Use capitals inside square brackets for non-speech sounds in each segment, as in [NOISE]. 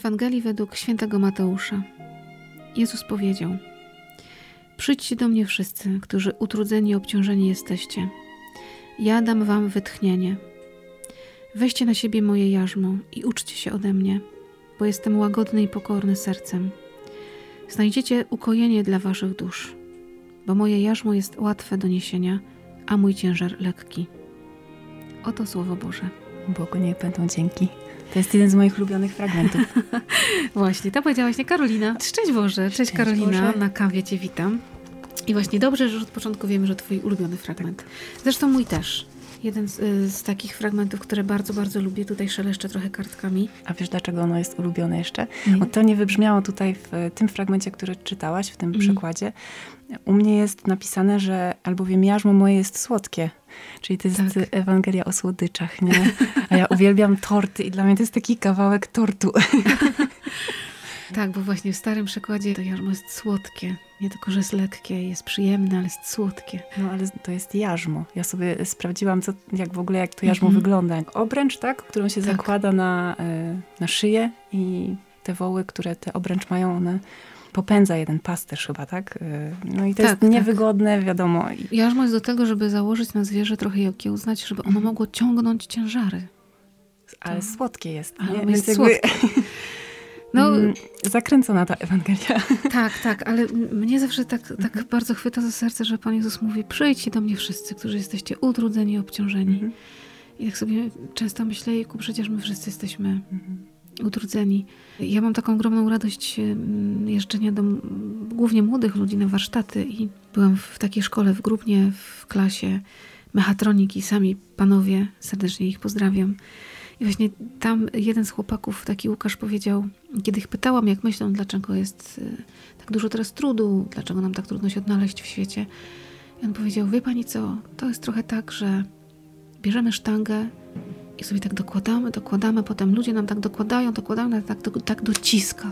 Ewangelii według świętego Mateusza. Jezus powiedział: Przyjdźcie do mnie wszyscy, którzy utrudzeni i obciążeni jesteście. Ja dam wam wytchnienie. Weźcie na siebie moje jarzmo i uczcie się ode mnie, bo jestem łagodny i pokorny sercem. Znajdziecie ukojenie dla waszych dusz, bo moje jarzmo jest łatwe do niesienia, a mój ciężar lekki. Oto słowo Boże. Bogu niech będą dzięki. To jest jeden z moich ulubionych fragmentów. [LAUGHS] właśnie, to powiedziałaś nie Karolina. Szczęść Boże, cześć, cześć Karolina, Boże. na kawie Cię witam. I właśnie dobrze, że od początku wiemy, że Twój ulubiony fragment. Zresztą mój też. Jeden z, y, z, takich fragmentów, które bardzo, bardzo lubię. Tutaj szeleszczę trochę kartkami. A wiesz, dlaczego ono jest ulubione jeszcze? Bo to nie wybrzmiało tutaj w tym fragmencie, który czytałaś, w tym mm. przykładzie. U mnie jest napisane, że albowiem jarzmo moje jest słodkie. Czyli to jest tak. Ewangelia o słodyczach, nie? A ja uwielbiam torty i dla mnie to jest taki kawałek tortu. [LAUGHS] Tak, bo właśnie w starym przekładzie to jarzmo jest słodkie. Nie tylko, że jest lekkie, jest przyjemne, ale jest słodkie. No ale to jest jarzmo. Ja sobie sprawdziłam, co, jak w ogóle, jak to jarzmo mm -hmm. wygląda. Jak obręcz, tak? Którą się tak. zakłada na, e, na szyję i te woły, które te obręcz mają, one popędza jeden pasterz chyba, tak? E, no i to tak, jest tak. niewygodne, tak. wiadomo. Jarzmo jest do tego, żeby założyć na zwierzę trochę i okiełznać, żeby ono mhm. mogło ciągnąć ciężary. Ale to... słodkie jest. Ale nie? jest jakby... słodkie. [LAUGHS] No, mm, Zakręcona ta Ewangelia. [LAUGHS] Tak, tak, ale mnie zawsze tak, tak mhm. bardzo chwyta za serce, że Pan Jezus mówi: Przyjdźcie do mnie wszyscy, którzy jesteście utrudzeni i obciążeni. Mhm. I tak sobie często myślę, Jeku, przecież my wszyscy jesteśmy mhm. Utrudzeni. Ja mam taką ogromną radość jeżdżenia do głównie młodych ludzi na warsztaty i byłam w takiej szkole w Grubnie, w klasie mechatroniki, sami panowie, serdecznie ich pozdrawiam. I właśnie tam jeden z chłopaków, taki Łukasz, powiedział, kiedy ich pytałam, jak myślą, dlaczego jest y, tak dużo teraz trudu, dlaczego nam tak trudno się odnaleźć w świecie. I on powiedział, wie pani co, to jest trochę tak, że bierzemy sztangę i sobie tak dokładamy, dokładamy, potem ludzie nam tak dokładają, dokładają, tak, tak dociska.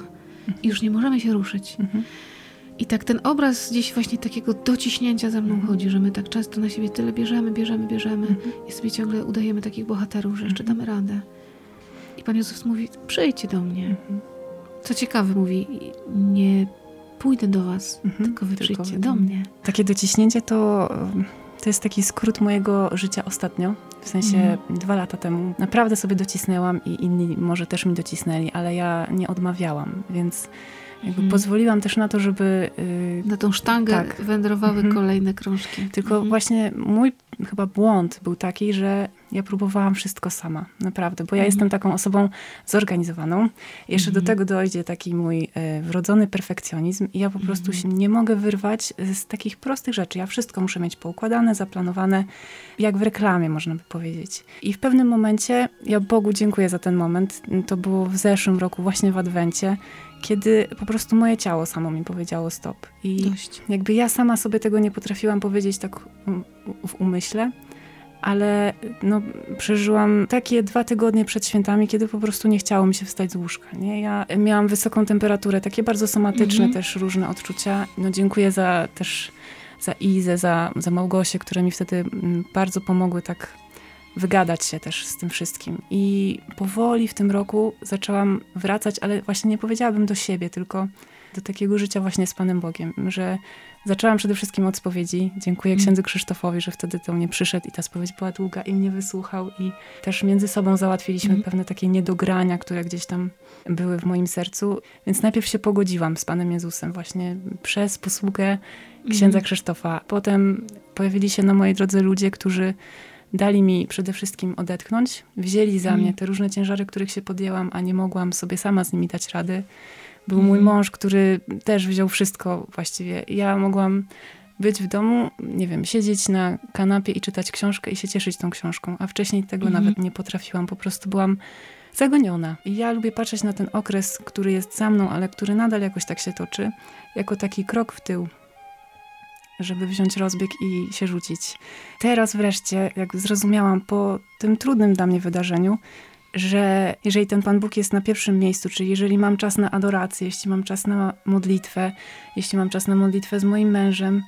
I już nie możemy się ruszyć. Mhm. I tak ten obraz gdzieś właśnie takiego dociśnięcia za mną mhm. chodzi, że my tak często na siebie tyle bierzemy, bierzemy, bierzemy mhm. i sobie ciągle udajemy takich bohaterów, że jeszcze mhm. damy radę. I Pan Jezus mówi, przyjdźcie do mnie. Co ciekawe, mówi, nie pójdę do was, tylko wy tylko przyjdźcie do mnie. Takie dociśnięcie to, to jest taki skrót mojego życia ostatnio. W sensie dwa lata temu naprawdę sobie docisnęłam i inni może też mi docisnęli, ale ja nie odmawiałam, więc jakby mhm. pozwoliłam też na to, żeby... Yy, na tą sztangę tak. wędrowały mhm. kolejne krążki. Tylko mhm. właśnie mój chyba błąd był taki, że ja próbowałam wszystko sama, naprawdę, bo ja jestem taką osobą zorganizowaną. Jeszcze do tego dojdzie taki mój y, wrodzony perfekcjonizm i ja po prostu się nie mogę wyrwać z takich prostych rzeczy. Ja wszystko muszę mieć poukładane, zaplanowane, jak w reklamie można by powiedzieć. I w pewnym momencie, ja Bogu dziękuję za ten moment, to było w zeszłym roku, właśnie w Adwencie, kiedy po prostu moje ciało samo mi powiedziało stop. I Dość. jakby ja sama sobie tego nie potrafiłam powiedzieć tak w umyśle, ale no, przeżyłam takie dwa tygodnie przed świętami, kiedy po prostu nie chciało mi się wstać z łóżka. Nie? Ja miałam wysoką temperaturę, takie bardzo somatyczne mhm. też różne odczucia. No, dziękuję za też za Izę, za, za Małgosię, które mi wtedy mm, bardzo pomogły tak wygadać się też z tym wszystkim. I powoli w tym roku zaczęłam wracać, ale właśnie nie powiedziałabym do siebie, tylko do takiego życia właśnie z Panem Bogiem, że zaczęłam przede wszystkim od spowiedzi. Dziękuję mm. księdzu Krzysztofowi, że wtedy do mnie przyszedł i ta spowiedź była długa i mnie wysłuchał i też między sobą załatwiliśmy mm. pewne takie niedogrania, które gdzieś tam były w moim sercu. Więc najpierw się pogodziłam z Panem Jezusem właśnie przez posługę księdza mm. Krzysztofa. Potem pojawili się na mojej drodze ludzie, którzy dali mi przede wszystkim odetchnąć, wzięli za mm. mnie te różne ciężary, których się podjęłam, a nie mogłam sobie sama z nimi dać rady. Był mm. mój mąż, który też wziął wszystko właściwie. Ja mogłam być w domu, nie wiem, siedzieć na kanapie i czytać książkę i się cieszyć tą książką, a wcześniej tego mm. nawet nie potrafiłam. Po prostu byłam zagoniona. I ja lubię patrzeć na ten okres, który jest za mną, ale który nadal jakoś tak się toczy, jako taki krok w tył żeby wziąć rozbieg i się rzucić. Teraz wreszcie, jak zrozumiałam po tym trudnym dla mnie wydarzeniu, że jeżeli ten Pan Bóg jest na pierwszym miejscu, czyli jeżeli mam czas na adorację, jeśli mam czas na modlitwę, jeśli mam czas na modlitwę z moim mężem,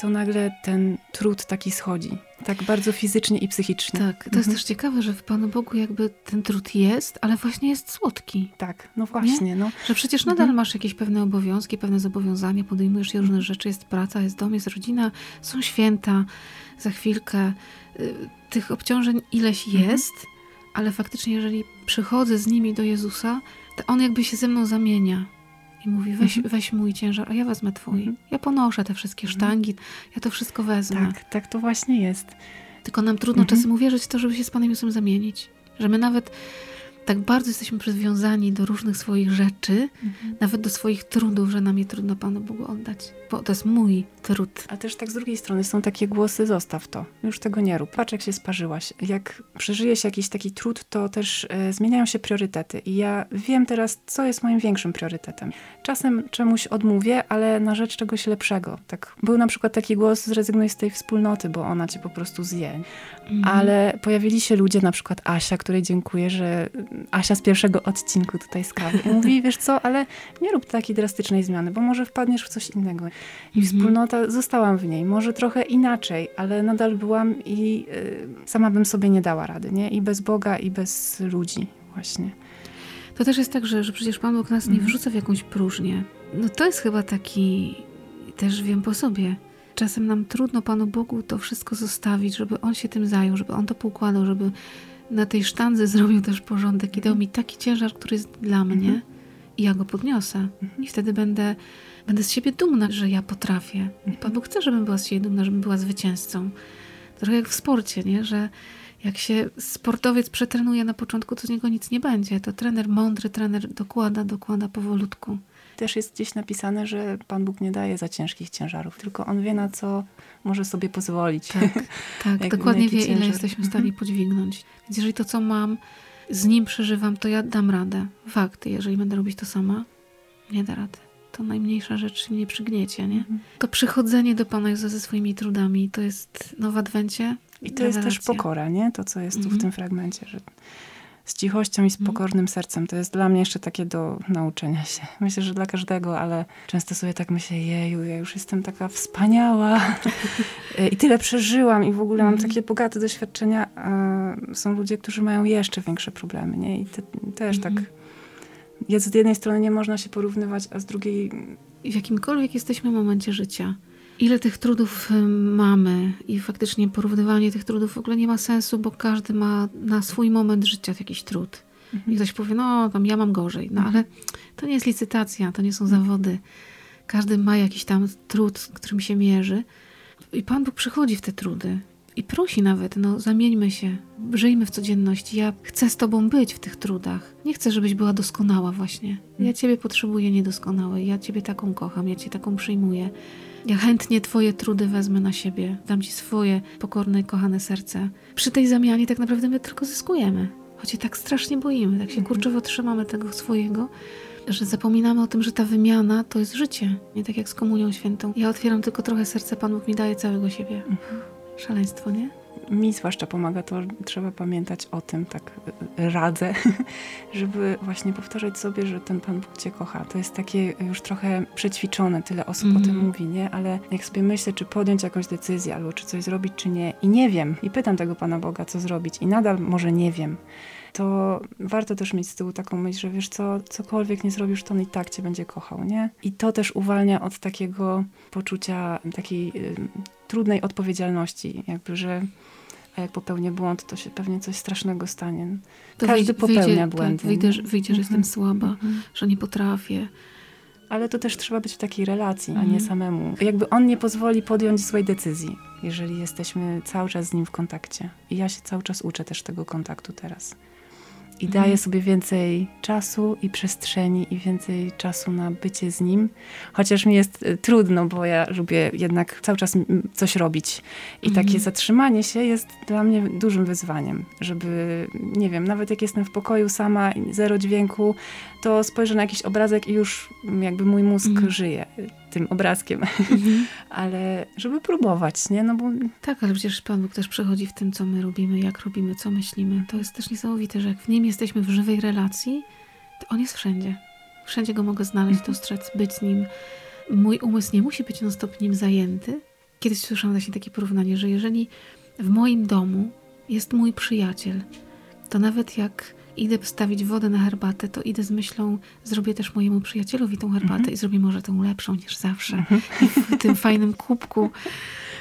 to nagle ten trud taki schodzi. Tak, bardzo fizycznie i psychicznie. Tak, to mhm. jest też ciekawe, że w Panu Bogu jakby ten trud jest, ale właśnie jest słodki. Tak, no właśnie. No. Że przecież nadal mhm. masz jakieś pewne obowiązki, pewne zobowiązania, podejmujesz się różne rzeczy, jest praca, jest dom, jest rodzina, są święta, za chwilkę. Y, tych obciążeń ileś mhm. jest, ale faktycznie jeżeli przychodzę z nimi do Jezusa, to On jakby się ze mną zamienia i mówi, weź, mhm. weź mój ciężar, a ja wezmę twój. Mhm. Ja ponoszę te wszystkie mhm. sztangi, ja to wszystko wezmę. Tak, tak to właśnie jest. Tylko nam trudno mhm. czasem uwierzyć w to, żeby się z Panem Jezusem zamienić. Że my nawet tak bardzo jesteśmy przywiązani do różnych swoich rzeczy, mhm. nawet do swoich trudów, że nam je trudno Panu Bogu oddać. Bo to jest mój trud. A też tak z drugiej strony są takie głosy, zostaw to, już tego nie rób. Patrz jak się sparzyłaś. Jak przeżyje się jakiś taki trud, to też e, zmieniają się priorytety. I ja wiem teraz, co jest moim większym priorytetem. Czasem czemuś odmówię, ale na rzecz czegoś lepszego. Tak był na przykład taki głos, zrezygnuj z tej wspólnoty, bo ona cię po prostu zje. Mhm. Ale pojawili się ludzie, na przykład Asia, której dziękuję, że Asia z pierwszego odcinku tutaj z kawy. I mówi, wiesz co, ale nie rób takiej drastycznej zmiany, bo może wpadniesz w coś innego. I mhm. wspólnota, zostałam w niej. Może trochę inaczej, ale nadal byłam i y, sama bym sobie nie dała rady, nie? I bez Boga, i bez ludzi właśnie. To też jest tak, że, że przecież Pan Bóg nas nie mhm. wrzuca w jakąś próżnię. No to jest chyba taki, też wiem po sobie, czasem nam trudno Panu Bogu to wszystko zostawić, żeby On się tym zajął, żeby On to poukładał, żeby na tej sztandze zrobił też porządek i dał mi taki ciężar, który jest dla mnie mhm. i ja go podniosę. Mhm. I wtedy będę, będę z siebie dumna, że ja potrafię. I mhm. Pan Bóg chce, żebym była z siebie dumna, żebym była zwycięzcą. Trochę jak w sporcie, nie? że jak się sportowiec przetrenuje na początku, to z niego nic nie będzie. To trener, mądry trener dokłada, dokłada powolutku. Też jest gdzieś napisane, że Pan Bóg nie daje za ciężkich ciężarów, tylko On wie na co może sobie pozwolić. Tak, [LAUGHS] tak dokładnie wie, ciężar. ile jesteśmy w stanie mhm. podźwignąć. Więc jeżeli to, co mam, z nim przeżywam, to ja dam radę. Fakt, jeżeli będę robić to sama, nie da rady. To najmniejsza rzecz mnie przygniecie, nie? Mhm. To przychodzenie do Pana Jezusa ze swoimi trudami, to jest nowa adwencie. I to rewelacja. jest też pokora, nie? To, co jest tu w mhm. tym fragmencie, że z cichością i z mhm. pokornym sercem. To jest dla mnie jeszcze takie do nauczenia się. [LAUGHS] Myślę, że dla każdego, ale często sobie tak myślę, jeju, ja już jestem taka wspaniała [LAUGHS] i tyle przeżyłam i w ogóle mam mhm. takie bogate doświadczenia. Są ludzie, którzy mają jeszcze większe problemy, nie? I te, też tak z jednej strony nie można się porównywać, a z drugiej... W jakimkolwiek jesteśmy momencie życia, ile tych trudów mamy i faktycznie porównywanie tych trudów w ogóle nie ma sensu, bo każdy ma na swój moment życia jakiś trud. Mhm. I ktoś powie, no tam ja mam gorzej, no ale to nie jest licytacja, to nie są mhm. zawody. Każdy ma jakiś tam trud, którym się mierzy. I Pan Bóg przychodzi w te trudy i prosi nawet, no zamieńmy się, żyjmy w codzienności. Ja chcę z Tobą być w tych trudach. Nie chcę, żebyś była doskonała właśnie. Ja mhm. Ciebie potrzebuję niedoskonałej. Ja Ciebie taką kocham, ja Cię taką przyjmuję. Ja chętnie Twoje trudy wezmę na siebie, dam Ci swoje pokorne i kochane serce. Przy tej zamianie tak naprawdę my tylko zyskujemy. Choć się tak strasznie boimy, tak się mhm. kurczowo trzymamy tego swojego, że zapominamy o tym, że ta wymiana to jest życie. Nie tak jak z Komunią Świętą. Ja otwieram tylko trochę serce, Pan Bóg mi daje całego siebie. Mhm. Szaleństwo, nie? Mi zwłaszcza pomaga to, trzeba pamiętać o tym, tak e, radzę, [LAUGHS] żeby właśnie powtarzać sobie, że ten Pan Bóg Cię kocha. To jest takie już trochę przećwiczone, tyle osób mm. o tym mhm. mówi, nie? Ale jak sobie myślę, czy podjąć jakąś decyzję, albo czy coś zrobić, czy nie, i nie wiem, i pytam tego Pana Boga, co zrobić, i nadal może nie wiem, to warto też mieć z tyłu taką myśl, że wiesz co, cokolwiek nie zrobisz, to on i tak cię będzie kochał, nie? I to też uwalnia od takiego poczucia takiej trudnej odpowiedzialności, jakby, że a jak popełnię błąd, to się pewnie coś strasznego stanie. To Każdy wyjdzie, popełnia tak, błędy. Tak, wyjdzie, wyjdzie że jestem mhm. słaba, mhm. że nie potrafię. Ale to też trzeba być w takiej relacji, a nie mhm. samemu. Jakby on nie pozwoli podjąć złej decyzji, jeżeli jesteśmy cały czas z nim w kontakcie. I ja się cały czas uczę też tego kontaktu teraz i daję mhm. sobie więcej czasu i przestrzeni i więcej czasu na bycie z nim. Chociaż mi jest y, trudno, bo ja lubię jednak cały czas coś robić. I takie mhm. zatrzymanie się jest dla mnie dużym wyzwaniem, żeby, nie wiem, nawet jak jestem w pokoju sama, zero dźwięku, to spojrzę na jakiś obrazek i już jakby mój mózg mhm. żyje tym obrazkiem. Mhm. [LAUGHS] ale żeby próbować, nie? No bo... Tak, ale przecież Pan Bóg też przechodzi w tym, co my robimy, jak robimy, co myślimy. To jest też niesamowite, że jak w Nim jesteśmy w żywej relacji, to On jest wszędzie. Wszędzie Go mogę znaleźć, mhm. dostrzec, być z Nim. Mój umysł nie musi być non-stop Nim zajęty. Kiedyś słyszałam właśnie takie porównanie, że jeżeli w moim domu jest mój przyjaciel, to nawet jak idę stawić wodę na herbatę, to idę z myślą, zrobię też mojemu przyjacielowi tą herbatę mhm. i zrobię może tą lepszą niż zawsze. Mhm. w tym fajnym kubku.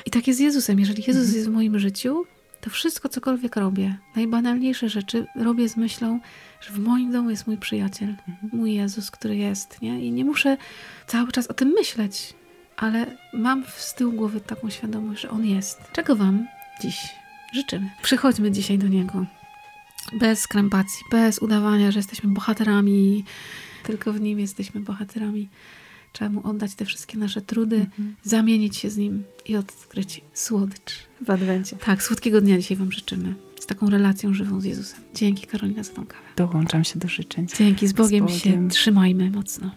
I tak jest z Jezusem. Jeżeli Jezus mhm. jest w moim życiu, to wszystko, cokolwiek robię, najbanalniejsze rzeczy robię z myślą, że w moim domu jest mój przyjaciel, mój Jezus, który jest, nie? I nie muszę cały czas o tym myśleć, ale mam z tyłu głowy taką świadomość, że On jest. Czego Wam dziś życzymy? Przychodźmy dzisiaj do Niego bez krępacji, bez udawania, że jesteśmy bohaterami, tylko w Nim jesteśmy bohaterami. Trzeba Mu oddać te wszystkie nasze trudy, mhm. zamienić się z Nim i odkryć słodycz w Adwencie. Tak, słodkiego dnia dzisiaj Wam życzymy. Z taką relacją żywą z Jezusem. Dzięki Karolina za tą kawę. Dołączam się do życzeń. Dzięki, z Bogiem, z Bogiem. się trzymajmy mocno.